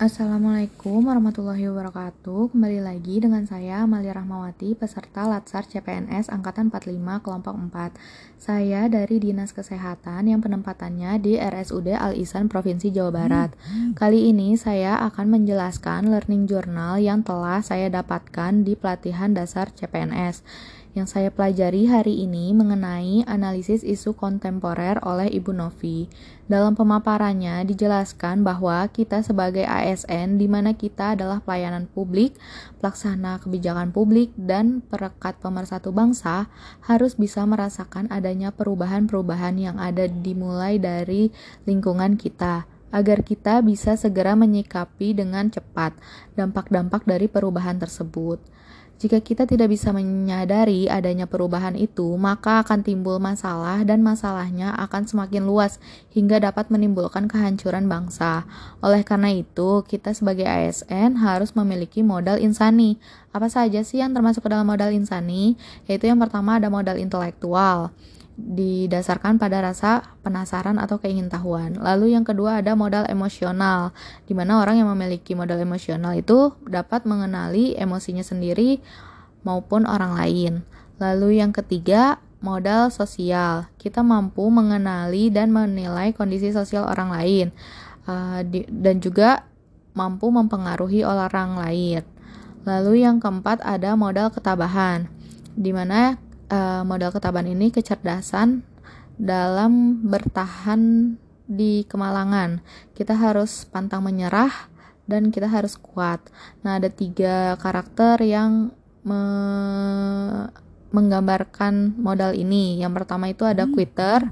Assalamualaikum warahmatullahi wabarakatuh. Kembali lagi dengan saya Amalia Rahmawati Peserta Latsar CPNS Angkatan 45 Kelompok 4 Saya dari Dinas Kesehatan yang penempatannya di RSUD Al-Isan Provinsi Jawa Barat. Kali ini saya akan menjelaskan learning journal yang telah saya dapatkan di pelatihan dasar CPNS yang saya pelajari hari ini mengenai analisis isu kontemporer oleh Ibu Novi. Dalam pemaparannya dijelaskan bahwa kita sebagai ASN di mana kita adalah pelayanan publik, pelaksana kebijakan publik dan perekat pemersatu bangsa harus bisa merasakan adanya perubahan-perubahan yang ada dimulai dari lingkungan kita agar kita bisa segera menyikapi dengan cepat dampak-dampak dari perubahan tersebut. Jika kita tidak bisa menyadari adanya perubahan itu, maka akan timbul masalah dan masalahnya akan semakin luas hingga dapat menimbulkan kehancuran bangsa. Oleh karena itu, kita sebagai ASN harus memiliki modal insani. Apa saja sih yang termasuk ke dalam modal insani? Yaitu yang pertama ada modal intelektual didasarkan pada rasa penasaran atau keingintahuan. Lalu yang kedua ada modal emosional, di mana orang yang memiliki modal emosional itu dapat mengenali emosinya sendiri maupun orang lain. Lalu yang ketiga modal sosial, kita mampu mengenali dan menilai kondisi sosial orang lain uh, di, dan juga mampu mempengaruhi orang lain. Lalu yang keempat ada modal ketabahan, di mana uh, modal ketabahan ini kecerdasan dalam bertahan di kemalangan. Kita harus pantang menyerah dan kita harus kuat. Nah, ada tiga karakter yang me menggambarkan modal ini. Yang pertama itu ada quitter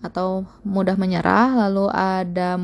atau mudah menyerah, lalu ada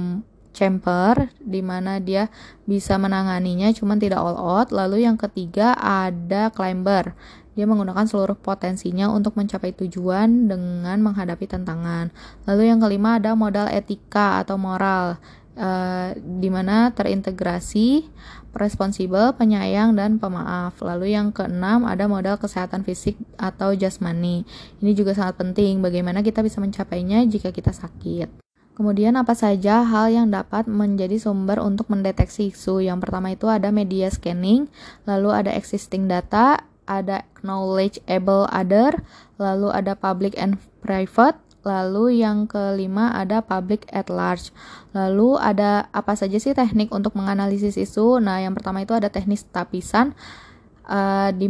chamber di mana dia bisa menanganinya cuman tidak all out. Lalu yang ketiga ada climber dia menggunakan seluruh potensinya untuk mencapai tujuan dengan menghadapi tantangan. Lalu yang kelima ada modal etika atau moral, uh, di mana terintegrasi, responsibel, penyayang, dan pemaaf. Lalu yang keenam ada modal kesehatan fisik atau jasmani. Ini juga sangat penting bagaimana kita bisa mencapainya jika kita sakit. Kemudian apa saja hal yang dapat menjadi sumber untuk mendeteksi isu? Yang pertama itu ada media scanning, lalu ada existing data, ada knowledgeable other, lalu ada public and private, lalu yang kelima ada public at large. Lalu ada apa saja sih teknik untuk menganalisis isu? Nah, yang pertama itu ada teknik tapisan uh, di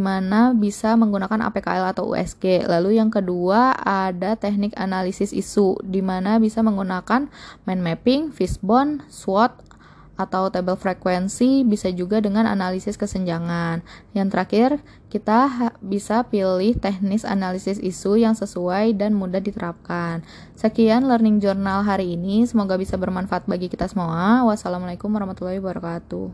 bisa menggunakan APKL atau USG. Lalu yang kedua ada teknik analisis isu di mana bisa menggunakan mind mapping, fishbone, SWOT atau tabel frekuensi bisa juga dengan analisis kesenjangan. Yang terakhir, kita bisa pilih teknis analisis isu yang sesuai dan mudah diterapkan. Sekian learning journal hari ini, semoga bisa bermanfaat bagi kita semua. Wassalamualaikum warahmatullahi wabarakatuh.